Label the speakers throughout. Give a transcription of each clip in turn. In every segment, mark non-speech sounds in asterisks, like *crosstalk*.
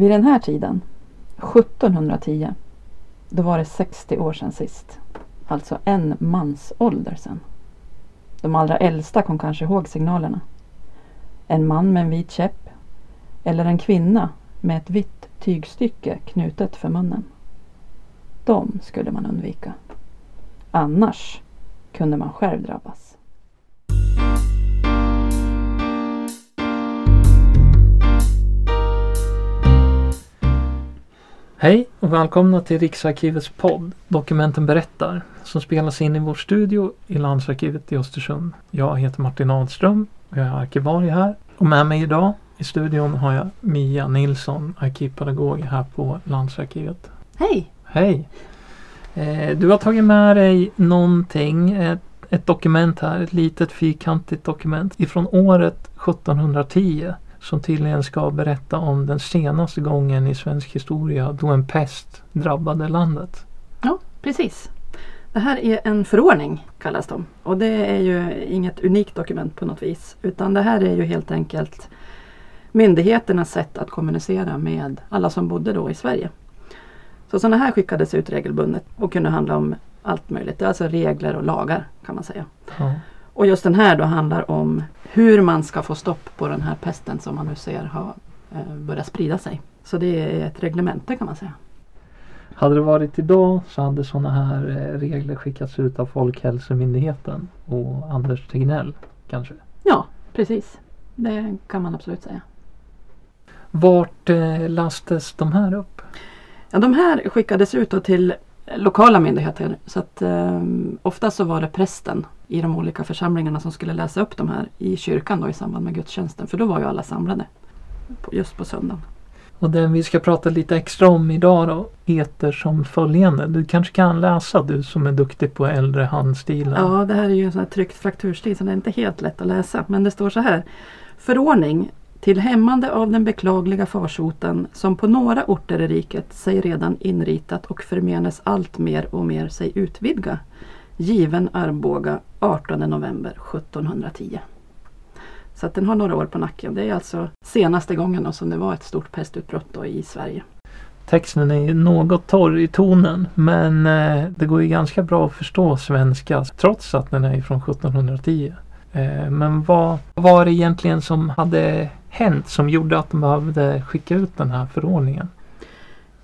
Speaker 1: Vid den här tiden, 1710, då var det 60 år sedan sist. Alltså en mans ålder sedan. De allra äldsta kom kanske ihåg signalerna. En man med en vit käpp eller en kvinna med ett vitt tygstycke knutet för munnen. De skulle man undvika. Annars kunde man själv drabbas.
Speaker 2: Hej och välkomna till Riksarkivets podd Dokumenten berättar som spelas in i vår studio i Landsarkivet i Östersund. Jag heter Martin Ahlström och jag är arkivarie här. Och med mig idag i studion har jag Mia Nilsson, arkivpedagog här på Landsarkivet.
Speaker 1: Hej!
Speaker 2: Hej! Eh, du har tagit med dig någonting, ett, ett dokument här, ett litet fyrkantigt dokument ifrån året 1710 som tydligen ska berätta om den senaste gången i svensk historia då en pest drabbade landet.
Speaker 1: Ja, precis. Det här är en förordning kallas de och det är ju inget unikt dokument på något vis utan det här är ju helt enkelt myndigheternas sätt att kommunicera med alla som bodde då i Sverige. Så sådana här skickades ut regelbundet och kunde handla om allt möjligt. Det är alltså regler och lagar kan man säga.
Speaker 2: Ja.
Speaker 1: Och just den här då handlar om hur man ska få stopp på den här pesten som man nu ser har eh, börjat sprida sig. Så det är ett reglemente kan man säga.
Speaker 2: Hade det varit idag så hade sådana här eh, regler skickats ut av Folkhälsomyndigheten och Anders Tegnell kanske.
Speaker 1: Ja, precis. Det kan man absolut säga.
Speaker 2: Vart eh, lastes de här upp?
Speaker 1: Ja, de här skickades ut till lokala myndigheter. Så att eh, ofta så var det prästen i de olika församlingarna som skulle läsa upp de här i kyrkan då i samband med gudstjänsten. För då var ju alla samlade. På, just på söndagen.
Speaker 2: Och den vi ska prata lite extra om idag då heter som följande. Du kanske kan läsa du som är duktig på äldre handstilar.
Speaker 1: Ja, det här är ju en sån här tryckt frakturstil så det är inte helt lätt att läsa. Men det står så här. Förordning till hämmande av den beklagliga farsoten som på några orter i riket sig redan inritat och förmenes allt mer och mer sig utvidga. Given Arboga 18 november 1710. Så att den har några år på nacken. Det är alltså senaste gången då som det var ett stort pestutbrott i Sverige.
Speaker 2: Texten är något torr i tonen men eh, det går ju ganska bra att förstå svenska trots att den är från 1710. Eh, men vad var det egentligen som hade hänt som gjorde att de behövde skicka ut den här förordningen?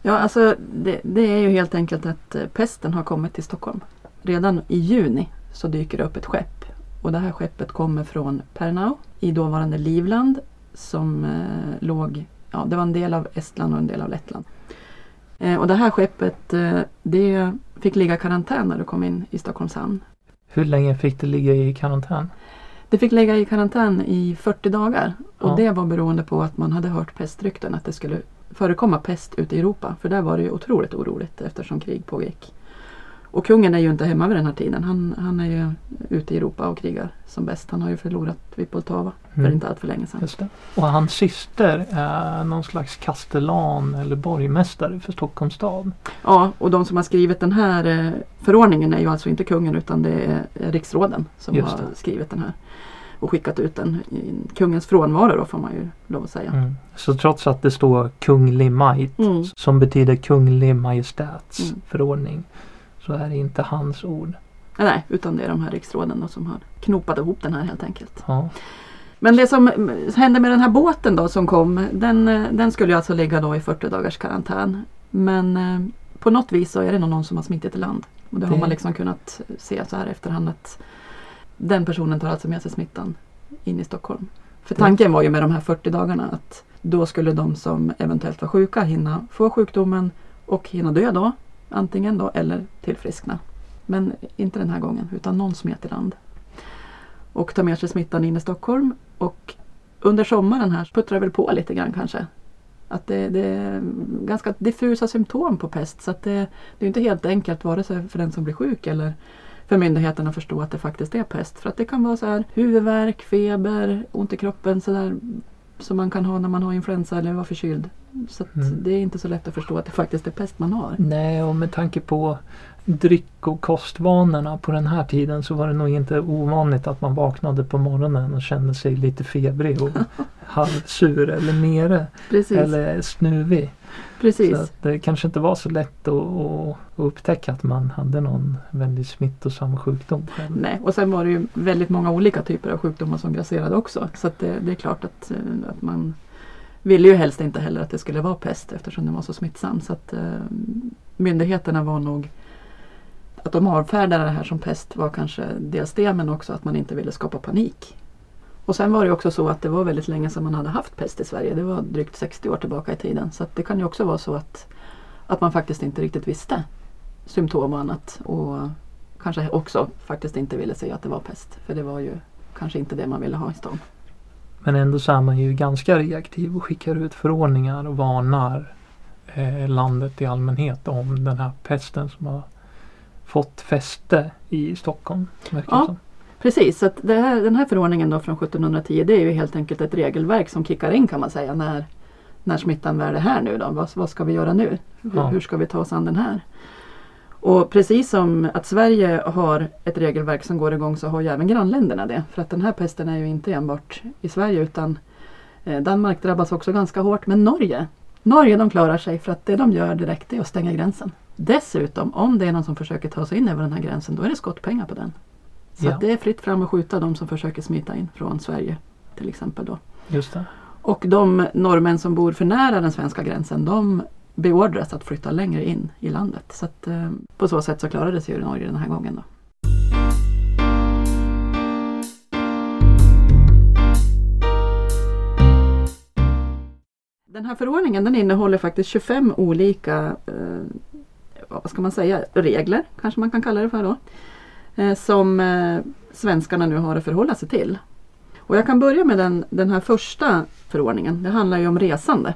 Speaker 1: Ja, alltså det, det är ju helt enkelt att eh, pesten har kommit till Stockholm. Redan i juni så dyker det upp ett skepp och det här skeppet kommer från Pernau i dåvarande Livland som eh, låg, ja det var en del av Estland och en del av Lettland. Eh, och det här skeppet eh, det fick ligga i karantän när det kom in i Stockholms hamn.
Speaker 2: Hur länge fick det ligga i karantän?
Speaker 1: Det fick ligga i karantän i 40 dagar och
Speaker 2: Ja.
Speaker 1: det var beroende på att man hade hört pestrykten att det skulle förekomma pest ute i Europa. För där var det ju otroligt oroligt eftersom krig pågick. Och kungen är ju inte hemma vid den här tiden. Han, han är ju ute i Europa och krigar som bäst. Han har ju förlorat vid Poltava för
Speaker 2: Mm.
Speaker 1: inte allt för länge sedan.
Speaker 2: Och hans syster är någon slags kastellan eller borgmästare för Stockholms stad.
Speaker 1: Ja, och de som har skrivit den här eh, förordningen är ju alltså inte kungen utan det är riksråden som har skrivit den här. Och skickat ut den i kungens frånvaro då får man ju lov att säga.
Speaker 2: Mm. Så trots att det står kunglig majt
Speaker 1: Mm.
Speaker 2: som betyder kunglig majestäts
Speaker 1: Mm.
Speaker 2: förordning så är det inte hans ord.
Speaker 1: Nej, utan det är de här riksråden som har knopat ihop den här helt enkelt.
Speaker 2: Ja.
Speaker 1: Men det som hände med den här båten då som kom, den, den skulle ju alltså ligga då i 40 dagars karantän. Men eh, på något vis så är det nog någon som har smitit i land. Och det har
Speaker 2: Det-
Speaker 1: man liksom kunnat se så här efterhand att den personen tar alltså med sig smittan in i Stockholm. För tanken var ju med de här 40 dagarna att då skulle de som eventuellt var sjuka hinna få sjukdomen och hinna dö då. Antingen då eller tillfriskna. Men inte den här gången utan någon smet i land. Och tar med sig smittan in i Stockholm. Och under sommaren här puttrar det väl på lite grann kanske. Att det, det är ganska diffusa symptom på pest så att det, det är inte helt enkelt vare sig för den som blir sjuk eller för myndigheterna att förstå att det faktiskt är pest. För att det kan vara så här huvudvärk, feber, ont i kroppen sådär som man kan ha när man har influensa eller var förkyld. Så
Speaker 2: Mm.
Speaker 1: det är inte så lätt att förstå att det faktiskt är pest man har.
Speaker 2: Nej, och med tanke på dryck och kostvanorna på den här tiden så var det nog inte ovanligt att man vaknade på morgonen och kände sig lite febrig och *laughs* halvsur eller nere
Speaker 1: Precis.
Speaker 2: eller snuvig.
Speaker 1: Precis.
Speaker 2: Det kanske inte var så lätt att, upptäcka att man hade någon väldigt smittosam sjukdom.
Speaker 1: Nej, och sen var det ju väldigt många olika typer av sjukdomar som grasserade också. Så det, det är klart att, eh, att man ville ju helst inte heller att det skulle vara pest eftersom den var så smittsam. Så att eh, myndigheterna var nog att de avfärdade det här som pest var kanske dels det men också att man inte ville skapa panik. Och sen var det också så att det var väldigt länge sedan man hade haft pest i Sverige. Det var drygt 60 år tillbaka i tiden. Så det kan ju också vara så att, att man faktiskt inte riktigt visste symptom och annat. Och kanske också faktiskt inte ville säga att det var pest. För det var ju kanske inte det man ville ha i stan.
Speaker 2: Men ändå så är man ju ganska reaktiv och skickar ut förordningar och varnar eh, landet i allmänhet om den här pesten som har fått fäste i Stockholm.
Speaker 1: Ja.
Speaker 2: som.
Speaker 1: Precis, så här, den här förordningen då från 1710 det är ju helt enkelt ett regelverk som kickar in kan man säga när, när smittan väl är här nu. Då. Vad, vad ska vi göra nu? Hur,
Speaker 2: Ja.
Speaker 1: hur ska vi ta oss an den här? Och precis som att Sverige har ett regelverk som går igång så har ju även grannländerna det. För att den här pesten är ju inte enbart i Sverige utan eh, Danmark drabbas också ganska hårt. Men Norge, Norge de klarar sig för att det de gör direkt är att stänga gränsen. Dessutom, om det är någon som försöker ta sig in över den här gränsen, då är det skottpengar på den. Så
Speaker 2: Ja.
Speaker 1: det är fritt fram att skjuta de som försöker smita in från Sverige till exempel. Då.
Speaker 2: Just det.
Speaker 1: Och de norrmän som bor för nära den svenska gränsen de beordras att flytta längre in i landet. Så att, eh, på så sätt så klarade sig ju Norge den här gången. Då. Den här förordningen den innehåller faktiskt 25 olika eh, vad ska man säga, regler, kanske man kan kalla det för då. Eh, som eh, svenskarna nu har att förhålla sig till. Och jag kan börja med den, den här första förordningen. Det handlar ju om resande.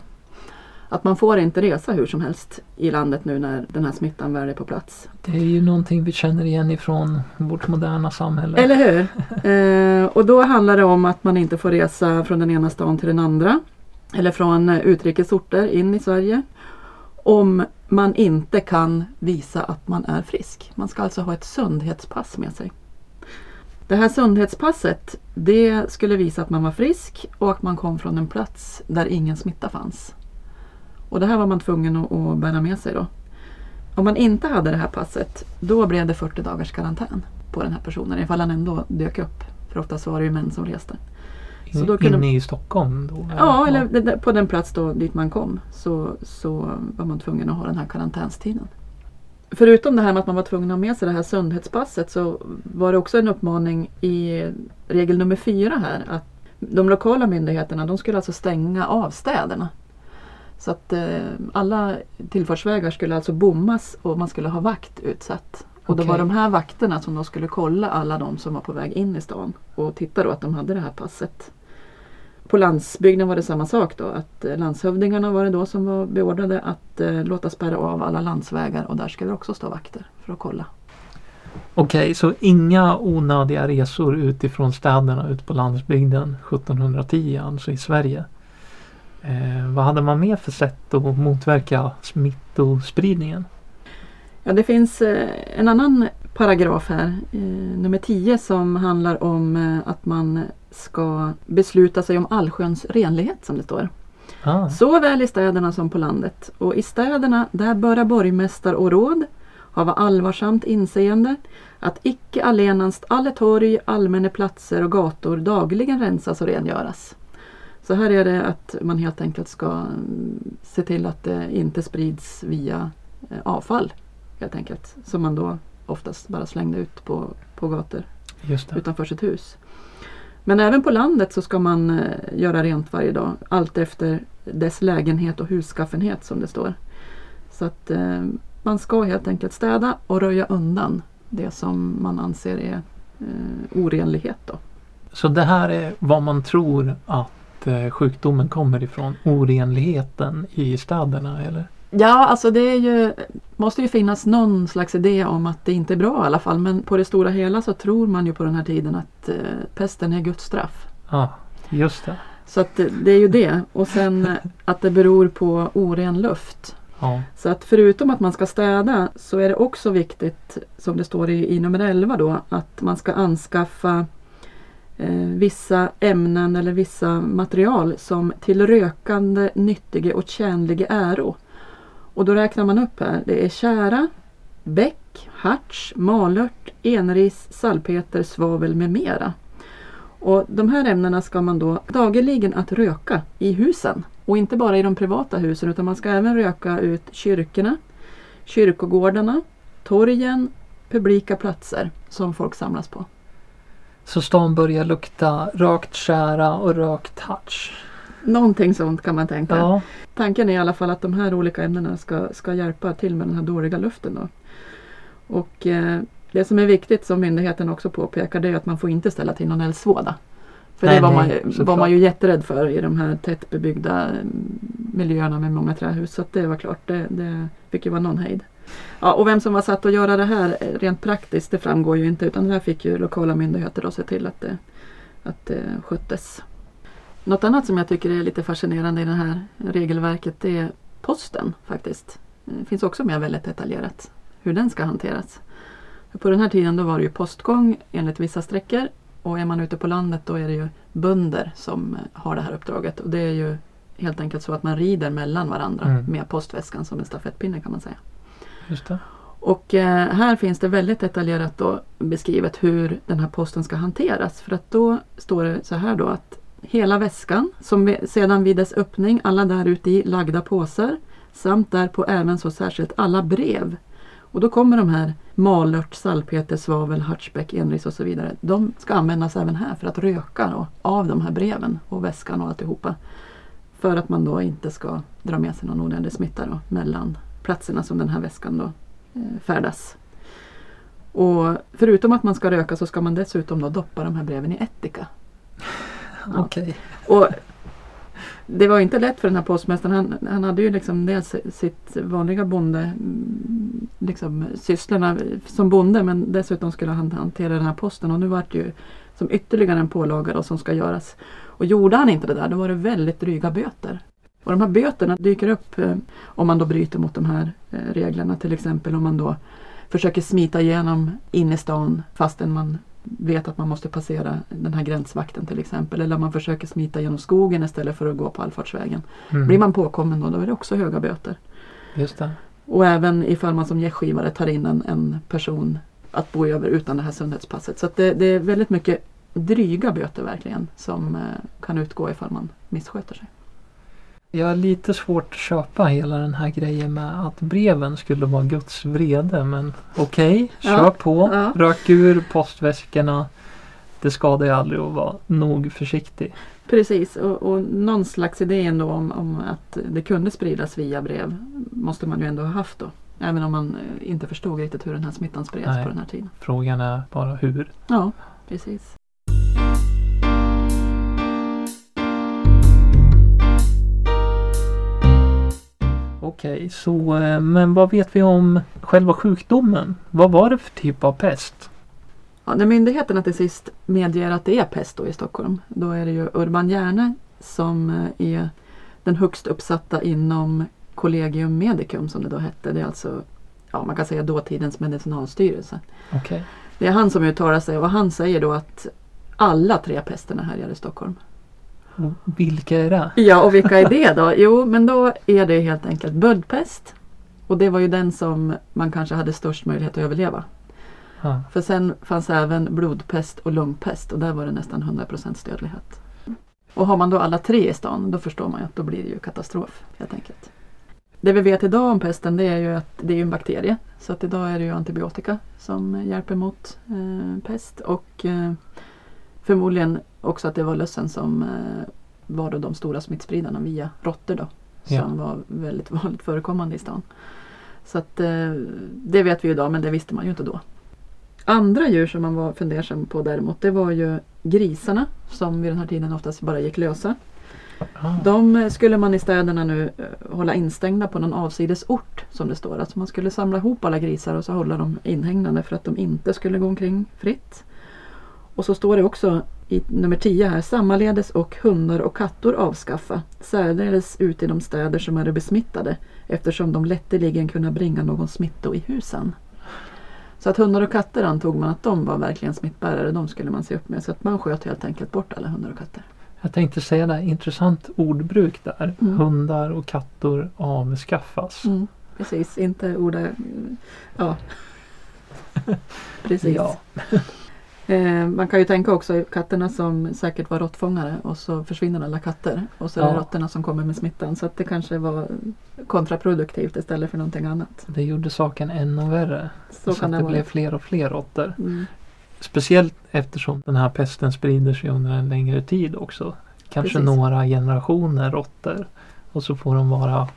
Speaker 1: Att man får inte resa hur som helst i landet nu när den här smittan väl är på plats.
Speaker 2: Det är ju någonting vi känner igen ifrån vårt moderna samhälle.
Speaker 1: Eller hur? Eh, och då handlar det om att man inte får resa från den ena stan till den andra. Eller från eh, utrikesorter in i Sverige. Om man inte kan visa att man är frisk. Man ska alltså ha ett sundhetspass med sig. Det här sundhetspasset det skulle visa att man var frisk och att man kom från en plats där ingen smitta fanns. Och det här var man tvungen att, bära med sig då. Om man inte hade det här passet då blev det 40 dagars karantän på den här personen ifall han ändå dök upp. För oftast var det ju män som reste så då kunde-
Speaker 2: Inne i Stockholm då?
Speaker 1: Ja, eller det- det- på den plats då dit man kom så, så var man tvungen att ha den här karantänstiden. Förutom det här med att man var tvungen att ha med sig det här sundhetspasset så var det också en uppmaning i regel nummer fyra här att de lokala myndigheterna de skulle alltså stänga av städerna. Så att eh, alla tillfartsvägar skulle alltså bommas och man skulle ha vakt utsatt. Och det
Speaker 2: Okej.
Speaker 1: var de här vakterna som då skulle kolla alla de som var på väg in i stan och titta då att de hade det här passet. På landsbygden var det samma sak då. Att eh, landshövdingarna var det då som var beordrade att eh, låta spärra av alla landsvägar och där skulle det också stå vakter för att kolla.
Speaker 2: Okej, så inga onödiga resor utifrån städerna ut på landsbygden 1710, alltså i Sverige. Eh, vad hade man mer för sätt att motverka smittospridningen?
Speaker 1: Ja, det finns eh, en annan paragraf här, eh, nummer 10, som handlar om att man ska besluta sig om allsköns renlighet som det står.
Speaker 2: Ah,
Speaker 1: Såväl i städerna som på landet. Och i städerna där böra borgmästare och råd hava allvarsamt inseende att icke allenast alle torg, allmänna platser och gator dagligen rensas och rengöras. Så här är det att man helt enkelt ska mm, se till att det inte sprids via eh, avfall. Helt enkelt. Som man då oftast bara slängde ut på, på gator utanför sitt hus. Men även på landet så ska man eh, göra rent varje dag. Allt efter dess lägenhet och husskaffenhet som det står. Så att eh, man ska helt enkelt städa och röja undan det som man anser är eh, orenlighet. Då.
Speaker 2: Så det här är vad man tror att eh, sjukdomen kommer ifrån? Orenligheten i städerna eller?
Speaker 1: Ja, alltså det ju, måste ju finnas någon slags idé om att det inte är bra i alla fall. Men på det stora hela så tror man ju på den här tiden att eh, pesten är Guds straff.
Speaker 2: Ja, just det.
Speaker 1: Så att det, det är ju det. Och sen eh, att det beror på oren luft.
Speaker 2: Ja.
Speaker 1: Så att förutom att man ska städa så är det också viktigt, som det står i, i nummer 11 då, att man ska anskaffa eh, vissa ämnen eller vissa material som till rökande, nyttige och tjänlige äro. Och då räknar man upp här. Det är kära, bäck, harts, malört, enris, salpeter, svavel med mera. Och de här ämnena ska man då dagligen att röka i husen. Och inte bara i de privata husen utan man ska även röka ut kyrkorna, kyrkogårdarna, torgen, publika platser som folk samlas på.
Speaker 2: Så stan börjar lukta rökt kära och rökt harts.
Speaker 1: Någonting sånt kan man tänka.
Speaker 2: Ja.
Speaker 1: Tanken är i alla fall att de här olika ämnena ska, ska hjälpa till med den här dåliga luften. Då. Och eh, det som är viktigt som myndigheten också påpekar det är att man får inte ställa till någon eldsvåda. För
Speaker 2: Nej,
Speaker 1: det var,
Speaker 2: nej,
Speaker 1: man, var man ju jätterädd för i de här tättbebyggda mm, miljöerna med många trähus. Så det var klart, det, det fick ju vara någon hejd. Ja, och vem som var satt att göra det här eh, rent praktiskt det framgår ju inte utan det här fick ju lokala myndigheter då se till att det, att det sköttes. Något annat som jag tycker är lite fascinerande i det här regelverket det är posten faktiskt. Det finns också med väldigt detaljerat hur den ska hanteras. På den här tiden då var det ju postgång enligt vissa sträckor och är man ute på landet då är det ju bönder som eh, har det här uppdraget och det är ju helt enkelt så att man rider mellan varandra
Speaker 2: Mm.
Speaker 1: med postväskan som en stafettpinne kan man säga.
Speaker 2: Just det.
Speaker 1: Och eh, här finns det väldigt detaljerat då beskrivet hur den här posten ska hanteras. För att då står det så här då att hela väskan som sedan vid dess öppning alla där ute i lagda påsar samt därpå även så särskilt alla brev. Och då kommer de här malört, salpeter, svavel, hartsbäck, enris och så vidare. De ska användas även här för att röka då, av de här breven och väskan och alltihopa. För att man då inte ska dra med sig någon onödig smitta då, mellan platserna som den här väskan då eh, färdas. Och förutom att man ska röka så ska man dessutom då doppa de här breven i ättika.
Speaker 2: Okay.
Speaker 1: Och det var inte lätt för den här postmästaren. Han, han hade ju liksom dels sitt vanliga bonde, mm, liksom sysslorna som bonde men dessutom skulle han hantera den här posten och nu var det ju som ytterligare en pålaga då som ska göras. Och gjorde han inte det där då var det väldigt dryga böter. Och de här böterna dyker upp eh, om man då bryter mot de här eh, reglerna. Till exempel om man då försöker smita igenom in i stan fastän man vet att man måste passera den här gränsvakten till exempel. Eller man försöker smita genom skogen istället för att gå på allfartsvägen.
Speaker 2: Mm.
Speaker 1: Blir man påkommen då, då är det också höga böter.
Speaker 2: Just det.
Speaker 1: Och även ifall man som gästgivare tar in en, en person att bo över utan det här sundhetspasset. Så det, det är väldigt mycket dryga böter verkligen som eh, kan utgå ifall man missköter sig.
Speaker 2: Jag har lite svårt att köpa hela den här grejen med att breven skulle vara Guds vrede. Men okej,
Speaker 1: Ja,
Speaker 2: kör på.
Speaker 1: ja.
Speaker 2: Rök ur postväskorna. Det skadar ju aldrig att vara nog försiktig.
Speaker 1: Precis, och, och någon slags idé ändå om, om att det kunde spridas via brev måste man ju ändå ha haft då. Även om man eh, inte förstod riktigt hur den här smittan spreds
Speaker 2: Nej.
Speaker 1: på den här tiden.
Speaker 2: Frågan är bara hur.
Speaker 1: Ja, precis.
Speaker 2: Okej, så eh, men vad vet vi om själva sjukdomen? Vad var det för typ av pest?
Speaker 1: Ja, när myndigheterna till sist medger att det är pest i Stockholm, då är det ju Urban Hjärne som eh, är den högst uppsatta inom Collegium Medicum som det då hette. Det är alltså, ja man kan säga dåtidens medicinalstyrelse.
Speaker 2: Okej.
Speaker 1: Det är han som uttalar sig och han säger då att alla tre pesterna härjar i Stockholm.
Speaker 2: Vilka är det?
Speaker 1: Ja, och vilka är det då? Jo, men då är det helt enkelt böldpest. Och det var ju den som man kanske hade störst möjlighet att överleva.
Speaker 2: Ja.
Speaker 1: För sen fanns även blodpest och lungpest och där var det nästan 100% dödlighet. Och har man då alla tre i stan då förstår man ju att då blir det ju katastrof helt enkelt. Det vi vet idag om pesten det är ju att det är en bakterie. Så att idag är det ju antibiotika som hjälper mot eh, pest och eh, förmodligen också att det var lössen som eh, var då de stora smittspridarna via råttor då. Som
Speaker 2: Ja.
Speaker 1: var väldigt *laughs* vanligt förekommande i stan. Så att eh, det vet vi idag men det visste man ju inte då. Andra djur som man var fundersam på däremot det var ju grisarna som vid den här tiden oftast bara gick lösa.
Speaker 2: Ah,
Speaker 1: De skulle man i städerna nu eh, hålla instängda på någon avsides ort som det står. Alltså man skulle samla ihop alla grisar och så hålla dem inhägnade för att de inte skulle gå omkring fritt. Och så står det också i nummer 10 här, sammaledes och hundar och katter avskaffa, särdeles ute i de städer som är besmittade, eftersom de lätteligen kunna bringa någon smitto i husen. Så att hundar och katter antog man att de var verkligen smittbärare, de skulle man se upp med. Så att man sköt helt enkelt bort alla hundar och katter.
Speaker 2: Jag tänkte säga det, intressant ordbruk där.
Speaker 1: Mm.
Speaker 2: Hundar och katter avskaffas.
Speaker 1: Mm, precis, inte orda... Ja. *laughs* precis.
Speaker 2: Ja.
Speaker 1: Eh, man kan ju tänka också katterna som säkert var råttfångare och så försvinner alla katter och så är det
Speaker 2: Ja.
Speaker 1: råttorna som kommer med smittan. Så att det kanske var kontraproduktivt istället för någonting annat.
Speaker 2: Det gjorde saken ännu värre.
Speaker 1: Så,
Speaker 2: Så att
Speaker 1: det,
Speaker 2: det
Speaker 1: vara.
Speaker 2: blev fler och fler råttor.
Speaker 1: Mm,
Speaker 2: Speciellt eftersom den här pesten sprider sig under en längre tid också. Kanske
Speaker 1: Precis.
Speaker 2: några generationer råttor. Och så får de vara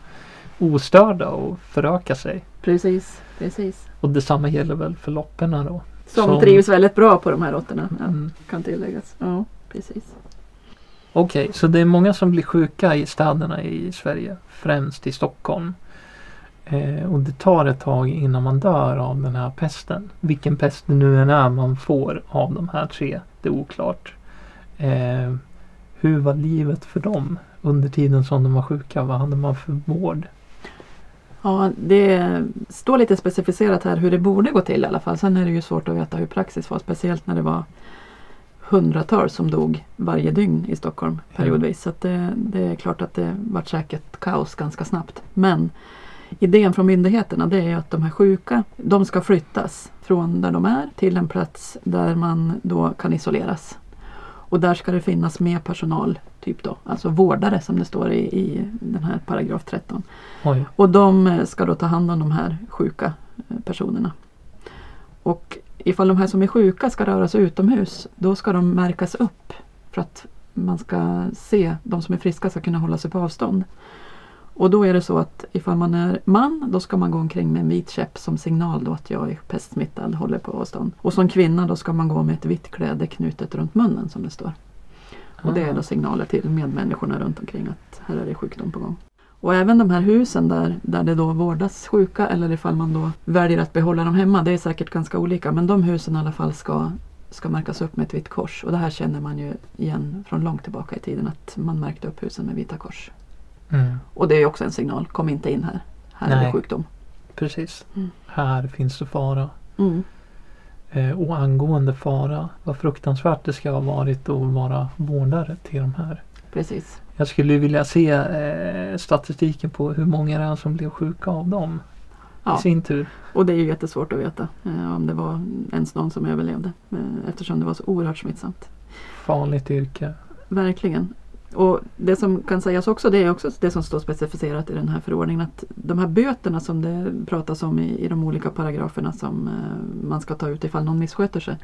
Speaker 2: ostörda och föröka sig.
Speaker 1: precis, precis.
Speaker 2: Och detsamma gäller väl för lopporna då.
Speaker 1: Som,
Speaker 2: Som-
Speaker 1: trivs väldigt bra på de här råttorna. Ja,
Speaker 2: Mm.
Speaker 1: Kan tilläggas. Ja, precis.
Speaker 2: Okej, så det är många som blir sjuka i städerna i Sverige. Främst i Stockholm. Eh, och det tar ett tag innan man dör av den här pesten. Vilken pest det nu än är man får av de här tre, det är oklart. Eh, hur var livet för dem under tiden som de var sjuka? Vad hade man för vård?
Speaker 1: Ja, det står lite specificerat här hur det borde gå till i alla fall. Sen är det ju svårt att veta hur praxis var. Speciellt när det var hundratals som dog varje dygn i Stockholm periodvis. Så det, det är klart att det vart säkert kaos ganska snabbt. Men idén från myndigheterna det är att de här sjuka de ska flyttas från där de är till en plats där man då kan isoleras. Och där ska det finnas mer personal, typ då, alltså vårdare som det står i, i den här paragraf 13.
Speaker 2: Oj,
Speaker 1: Och de eh, ska då ta hand om de här sjuka eh, personerna. Och ifall de här som är sjuka ska röra sig utomhus, då ska de märkas upp för att man ska se, de som är friska ska kunna hålla sig på avstånd. Och då är det så att ifall man är man, då ska man gå omkring med en vit käpp som signal då att jag är pestsmittad, håller på avstånd. Och som kvinna då ska man gå med ett vitt kläde knutet runt munnen som det står. Och det är
Speaker 2: Ah.
Speaker 1: då signaler till medmänniskorna runt omkring att här är det sjukdom på gång. Och även de här husen där, där det då vårdas sjuka eller ifall man då väljer att behålla dem hemma, det är säkert ganska olika. Men de husen i alla fall ska, ska märkas upp med ett vitt kors. Och det här känner man ju igen från långt tillbaka i tiden att man märkte upp husen med vita kors.
Speaker 2: Mm,
Speaker 1: Och det är också en signal, kom inte in här. Här är
Speaker 2: Nej.
Speaker 1: det sjukdom.
Speaker 2: precis.
Speaker 1: Mm.
Speaker 2: Här finns det fara.
Speaker 1: Mm.
Speaker 2: Eh, och angående fara, vad fruktansvärt det ska ha varit att vara vårdare till de här.
Speaker 1: Precis.
Speaker 2: Jag skulle vilja se eh, statistiken på hur många det är som blev sjuka av dem.
Speaker 1: Ja.
Speaker 2: I sin tur.
Speaker 1: Och det är ju jättesvårt att veta eh, om det var ens någon som överlevde. Eh, eftersom det var så oerhört smittsamt.
Speaker 2: Farligt yrke.
Speaker 1: Verkligen. Och det som kan sägas också, det är också det som står specificerat i den här förordningen att de här böterna som det pratas om i, i de olika paragraferna som eh, man ska ta ut ifall någon missköter sig.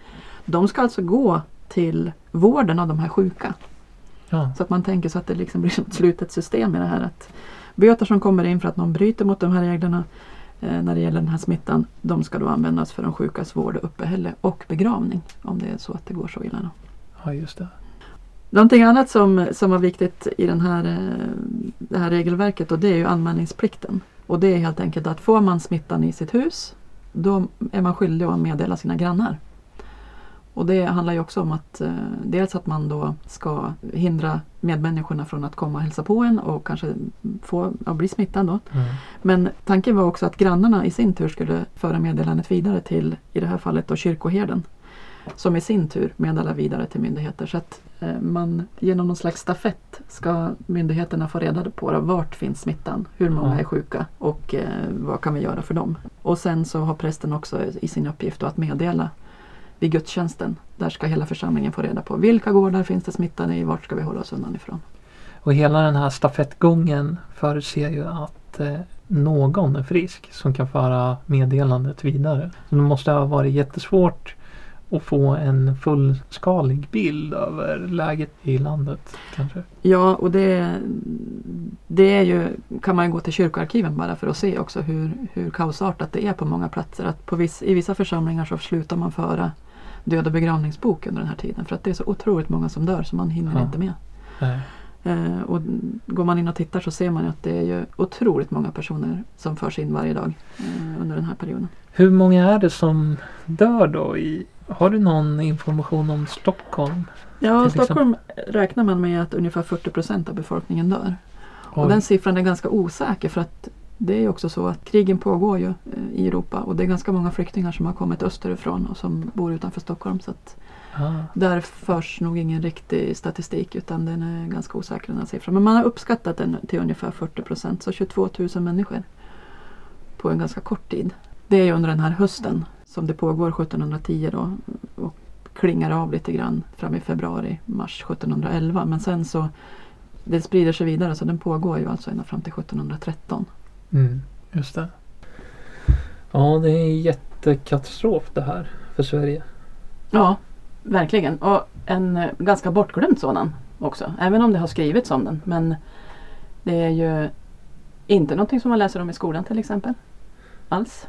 Speaker 1: De ska alltså gå till vården av de här sjuka.
Speaker 2: Ja.
Speaker 1: Så att man tänker så att det liksom blir ett slutet system i det här. att Böter som kommer in för att någon bryter mot de här reglerna eh, när det gäller den här smittan, de ska då användas för de sjukas vård och uppehälle och begravning. Om det är så att det går så illa. Då.
Speaker 2: ja, just det.
Speaker 1: Någonting annat som, som var viktigt i den här, eh, det här regelverket och det är ju anmälningsplikten. Och det är helt enkelt att får man smittan i sitt hus då är man skyldig att meddela sina grannar. Och det handlar ju också om att eh, dels att man då ska hindra medmänniskorna från att komma och hälsa på en och kanske få, ja, bli smittad då.
Speaker 2: Mm.
Speaker 1: Men tanken var också att grannarna i sin tur skulle föra meddelandet vidare till, i det här fallet då kyrkoherden. Som i sin tur meddelar vidare till myndigheter. Så att eh, man genom någon slags stafett ska myndigheterna få reda på då, vart finns smittan, hur många är sjuka och eh, vad kan vi göra för dem. Och sen så har prästen också i sin uppgift att meddela vid gudstjänsten. Där ska hela församlingen få reda på vilka gårdar finns det smittade i, vart ska vi hålla oss undan ifrån.
Speaker 2: Och hela den här stafettgången förutser ju att eh, någon är frisk som kan föra meddelandet vidare. Så det måste ha varit jättesvårt att få en fullskalig bild över läget i landet kanske.
Speaker 1: Ja, och det, det är ju, kan man ju gå till kyrkoarkiven bara för att se också hur, hur kaosartat det är på många platser. Att på viss, I vissa församlingar så slutar man föra död och begravningsbok under den här tiden för att det är så otroligt många som dör så man hinner
Speaker 2: Ja.
Speaker 1: inte med.
Speaker 2: Nej.
Speaker 1: Eh, och går man in och tittar så ser man att det är ju otroligt många personer som förs in varje dag eh, under den här perioden.
Speaker 2: Hur många är det som dör då? I, har du någon information om Stockholm?
Speaker 1: Ja, Stockholm räknar man med att ungefär 40 procent av befolkningen dör. Och
Speaker 2: Oj.
Speaker 1: den siffran är ganska osäker för att det är ju också så att krigen pågår ju eh, i Europa och det är ganska många flyktingar som har kommit österifrån och som bor utanför Stockholm. Så att
Speaker 2: Ah,
Speaker 1: där förs nog ingen riktig statistik utan den är ganska osäker den här siffran. Men man har uppskattat den till ungefär 40 procent, så 22 000 människor på en ganska kort tid. Det är ju under den här hösten som det pågår 1710 då och klingar av lite grann fram i februari, mars 1711. Men sen så det sprider sig vidare så den pågår ju alltså ända fram till 1713.
Speaker 2: mm, just det. Ja, det är en jättekatastrof det här för Sverige.
Speaker 1: Ja, verkligen. Och en eh, ganska bortglömd sådan också. Även om det har skrivits om den. Men det är ju inte någonting som man läser om i skolan till exempel. Alls.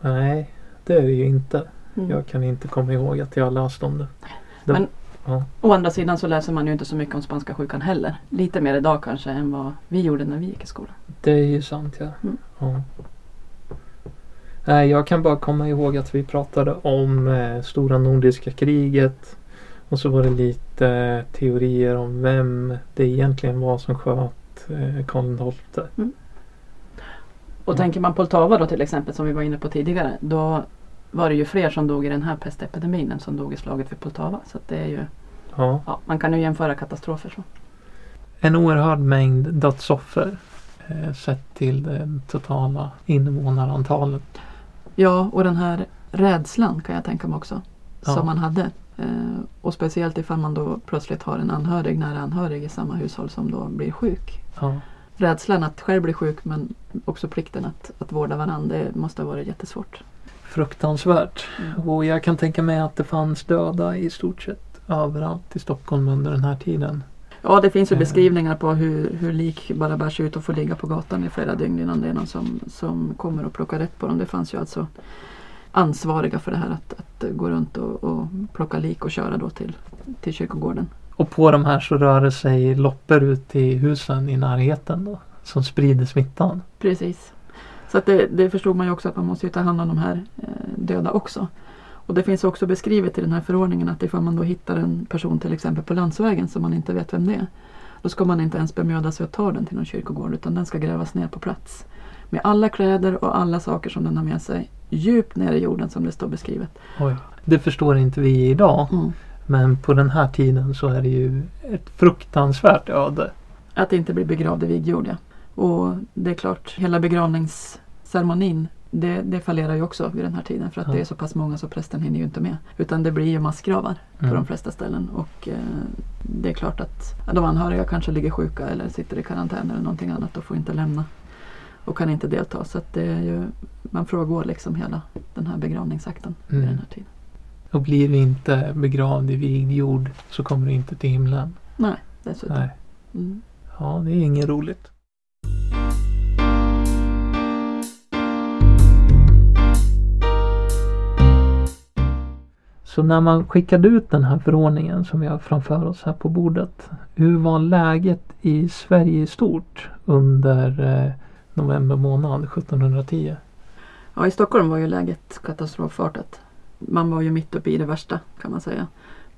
Speaker 2: Nej, det är det ju inte.
Speaker 1: Mm.
Speaker 2: Jag kan inte komma ihåg att jag har läst om det. det
Speaker 1: Men-
Speaker 2: ja.
Speaker 1: Å andra sidan så läser man ju inte så mycket om spanska sjukan heller. Lite mer idag kanske än vad vi gjorde när vi gick i skolan.
Speaker 2: Det är ju sant ja.
Speaker 1: Mm.
Speaker 2: ja. Nej, jag kan bara komma ihåg att vi pratade om eh, stora nordiska kriget. Och så var det lite eh, teorier om vem det egentligen var som sköt eh, Karl XII.
Speaker 1: Och
Speaker 2: Mm.
Speaker 1: tänker man Poltava då till exempel som vi var inne på tidigare. Då var det ju fler som dog i den här pestepidemin än som dog i slaget vid Poltava. Så det är ju,
Speaker 2: Ja.
Speaker 1: ja, man kan ju jämföra katastrofer så.
Speaker 2: En oerhörd mängd dödsoffer. Eh, sett till det totala invånarantalet.
Speaker 1: Ja, och den här rädslan kan jag tänka mig också.
Speaker 2: Ja.
Speaker 1: Som man hade. Eh, och speciellt ifall man då plötsligt har en anhörig, nära anhörig i samma hushåll som då blir sjuk.
Speaker 2: Ja.
Speaker 1: Rädslan att själv bli sjuk men också plikten att, att vårda varandra. Det måste ha varit jättesvårt.
Speaker 2: Fruktansvärt.
Speaker 1: Mm.
Speaker 2: Och jag kan tänka mig att det fanns döda i stort sett överallt i Stockholm under den här tiden.
Speaker 1: Ja, det finns ju
Speaker 2: Eh.
Speaker 1: beskrivningar på hur, hur lik bara bärs ut och får ligga på gatan i flera dygn innan det är någon som, som kommer och plockar rätt på dem. Det fanns ju alltså ansvariga för det här att, att gå runt och, och plocka lik och köra då till, till kyrkogården.
Speaker 2: Och på de här så rör det sig loppor ut i husen i närheten då. Som sprider smittan.
Speaker 1: Precis. Så att det, det förstod man ju också att man måste ju ta hand om de här eh, döda också. Och det finns också beskrivet i den här förordningen att ifall man då hittar en person till exempel på landsvägen som man inte vet vem det är. Då ska man inte ens bemöda sig att ta den till någon kyrkogård utan den ska grävas ner på plats. Med alla kläder och alla saker som den har med sig djupt ner i jorden som det står beskrivet.
Speaker 2: Oj. Det förstår inte vi idag.
Speaker 1: Mm.
Speaker 2: Men på den här tiden så är det ju ett fruktansvärt öde.
Speaker 1: Att inte bli begravd i vigd jord, ja. Och det är klart, hela begravningsceremonin det, det fallerar ju också vid den här tiden för att
Speaker 2: Ja.
Speaker 1: det är så pass många så prästen hinner ju inte med. Utan det blir ju massgravar på
Speaker 2: Mm.
Speaker 1: de flesta ställen och eh, det är klart att de anhöriga kanske ligger sjuka eller sitter i karantän eller någonting annat och får inte lämna och kan inte delta. Så det är ju, man frågar liksom hela den här begravningsakten
Speaker 2: Mm.
Speaker 1: vid den här tiden.
Speaker 2: Och blir du inte begravd i vigd jord så kommer du inte till himlen.
Speaker 1: Nej, dessutom.
Speaker 2: Nej.
Speaker 1: Mm.
Speaker 2: Ja, det är inget roligt. Så när man skickade ut den här förordningen som vi har framför oss här på bordet. Hur var läget i Sverige i stort under eh, november månad 1710?
Speaker 1: Ja, i Stockholm var ju läget katastrofartat. Man var ju mitt uppe i det värsta kan man säga.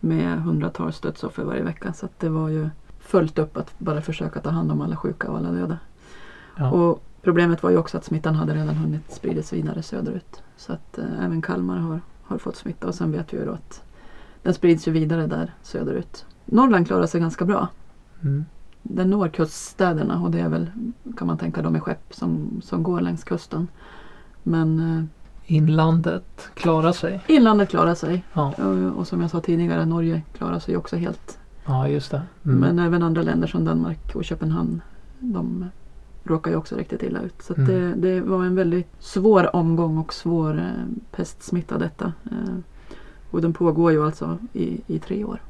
Speaker 1: Med hundratals dödsoffer varje vecka. Så att det var ju fullt upp att bara försöka ta hand om alla sjuka och alla döda.
Speaker 2: Ja.
Speaker 1: Och problemet var ju också att smittan hade redan hunnit spridas vidare söderut. Så att eh, även Kalmar har, har fått smitta. Och sen vet vi ju då att den sprids ju vidare där söderut. Norrland klarar sig ganska bra.
Speaker 2: Mm.
Speaker 1: Den når kuststäderna och det är väl, kan man tänka, de är skepp som, som går längs kusten. Men eh,
Speaker 2: Inlandet klarar sig.
Speaker 1: Inlandet klarar sig
Speaker 2: Ja,
Speaker 1: och, och som jag sa tidigare, Norge klarar sig också helt.
Speaker 2: ja just det. Mm.
Speaker 1: Men även andra länder som Danmark och Köpenhamn, de råkar ju också riktigt illa ut. Så
Speaker 2: Mm.
Speaker 1: det, det var en väldigt svår omgång och svår eh, pestsmitta detta. Eh, och den pågår ju alltså i, i tre år.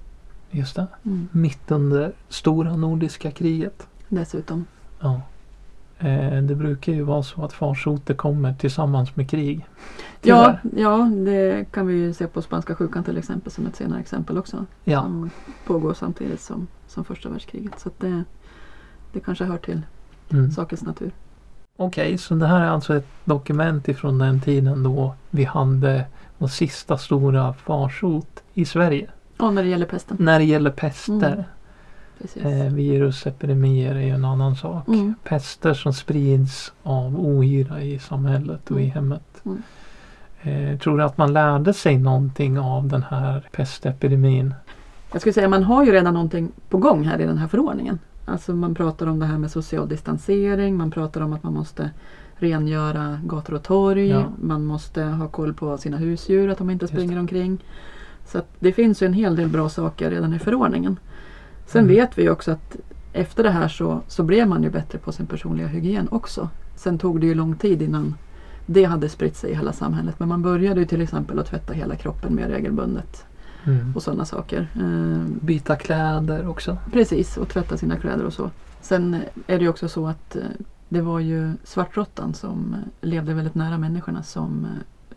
Speaker 2: Just det.
Speaker 1: Mm.
Speaker 2: Mitt under stora nordiska kriget.
Speaker 1: Dessutom.
Speaker 2: Ja. Eh, det brukar ju vara så att farsoter kommer tillsammans med krig.
Speaker 1: Ja,
Speaker 2: Tyvärr.
Speaker 1: ja, det kan vi ju se på spanska sjukan till exempel som ett senare exempel också.
Speaker 2: Ja.
Speaker 1: Som pågår samtidigt som, som första världskriget. Så det, det kanske hör till
Speaker 2: Mm.
Speaker 1: sakens natur.
Speaker 2: Okej, så det här är alltså ett dokument ifrån den tiden då vi hade vår sista stora farsot i Sverige.
Speaker 1: Och när det gäller pesten.
Speaker 2: När det gäller pester.
Speaker 1: Mm.
Speaker 2: Eh, virusepidemier är ju en annan sak.
Speaker 1: Mm.
Speaker 2: Pester som sprids av ohyra i samhället och i
Speaker 1: Mm.
Speaker 2: hemmet.
Speaker 1: Mm.
Speaker 2: Eh, tror du att man lärde sig någonting av den här pestepidemin?
Speaker 1: Jag skulle säga man har ju redan någonting på gång här i den här förordningen. Alltså man pratar om det här med social distansering, man pratar om att man måste rengöra gator och torg,
Speaker 2: Ja.
Speaker 1: man måste ha koll på sina husdjur, att de inte springer omkring. Så det finns ju en hel del bra saker redan i förordningen. Sen
Speaker 2: Mm.
Speaker 1: vet vi också att efter det här så, så blev man ju bättre på sin personliga hygien också. Sen tog det ju lång tid innan det hade spritt sig i hela samhället. Men man började ju till exempel att tvätta hela kroppen mer regelbundet
Speaker 2: Mm.
Speaker 1: och sådana saker. Eh,
Speaker 2: Byta kläder också.
Speaker 1: Precis, och tvätta sina kläder och så. Sen är det ju också så att eh, det var ju svartråttan som eh, levde väldigt nära människorna som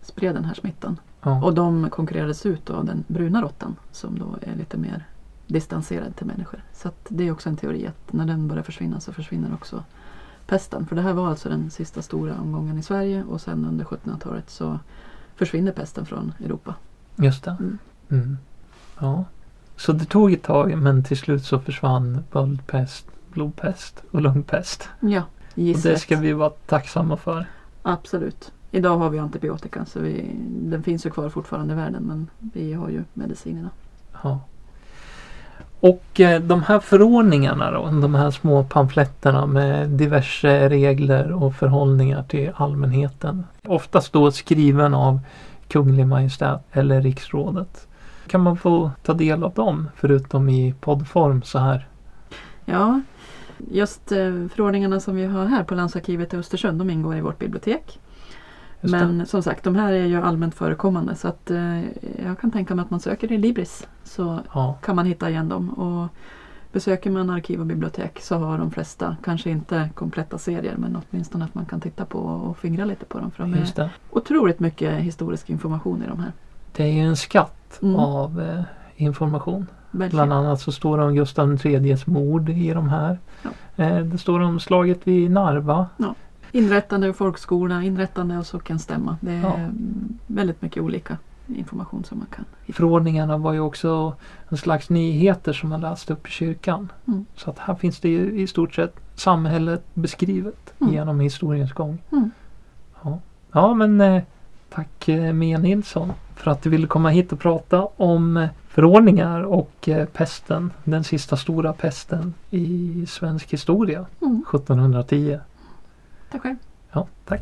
Speaker 1: spred den här smittan.
Speaker 2: Ja.
Speaker 1: Och de konkurrerades ut av den bruna råttan som då är lite mer distanserad till människor. Så det är också en teori att när den börjar försvinna så försvinner också pesten. För det här var alltså den sista stora omgången i Sverige och sen under 1700-talet så försvinner pesten från Europa.
Speaker 2: Just det.
Speaker 1: Mm.
Speaker 2: Mm. Ja. Så det tog ett tag men till slut så försvann böldpest, blodpest och lungpest.
Speaker 1: Ja,
Speaker 2: Och det
Speaker 1: gisslet.
Speaker 2: ska vi vara tacksamma för.
Speaker 1: Absolut. Idag har vi antibiotika så vi, den finns ju kvar fortfarande i världen men vi har ju medicinerna.
Speaker 2: Ja. Och eh, de här förordningarna då, de här små pamfletterna med diverse regler och förhållningar till allmänheten. Oftast då skriven av Kunglig Majestät eller Riksrådet. Kan man få ta del av dem förutom i poddform så här?
Speaker 1: Ja, just eh, förordningarna som vi har här på Landsarkivet i Östersund de ingår i vårt bibliotek. Men som sagt, de här är ju allmänt förekommande så att eh, jag kan tänka mig att man söker i Libris så
Speaker 2: Ja,
Speaker 1: kan man hitta igen dem. Och besöker man arkiv och bibliotek så har de flesta, kanske inte kompletta serier men åtminstone att man kan titta på och fingra lite på dem. För de är
Speaker 2: just det.
Speaker 1: otroligt mycket historisk information i de här.
Speaker 2: Det är ju en skatt
Speaker 1: Mm.
Speaker 2: av eh, information.
Speaker 1: Verkligen.
Speaker 2: Bland annat så står det om Gustav IIIs mord i de här.
Speaker 1: Ja.
Speaker 2: Eh, det står om slaget vid Narva.
Speaker 1: Inrättande av folkskola, inrättande av sockenstämma. Det är
Speaker 2: Ja.
Speaker 1: väldigt mycket olika information som man kan hitta.
Speaker 2: Förordningarna var ju också en slags nyheter som man läste upp i kyrkan.
Speaker 1: Mm.
Speaker 2: Så att här finns det ju i stort sett samhället beskrivet
Speaker 1: Mm.
Speaker 2: genom historiens gång.
Speaker 1: Mm.
Speaker 2: Ja. ja men eh, tack eh, Mia Nilsson för att du ville komma hit och prata om eh, förordningar och eh, pesten. Den sista stora pesten i svensk historia
Speaker 1: Mm.
Speaker 2: 1710.
Speaker 1: Tack själv.
Speaker 2: Ja, tack.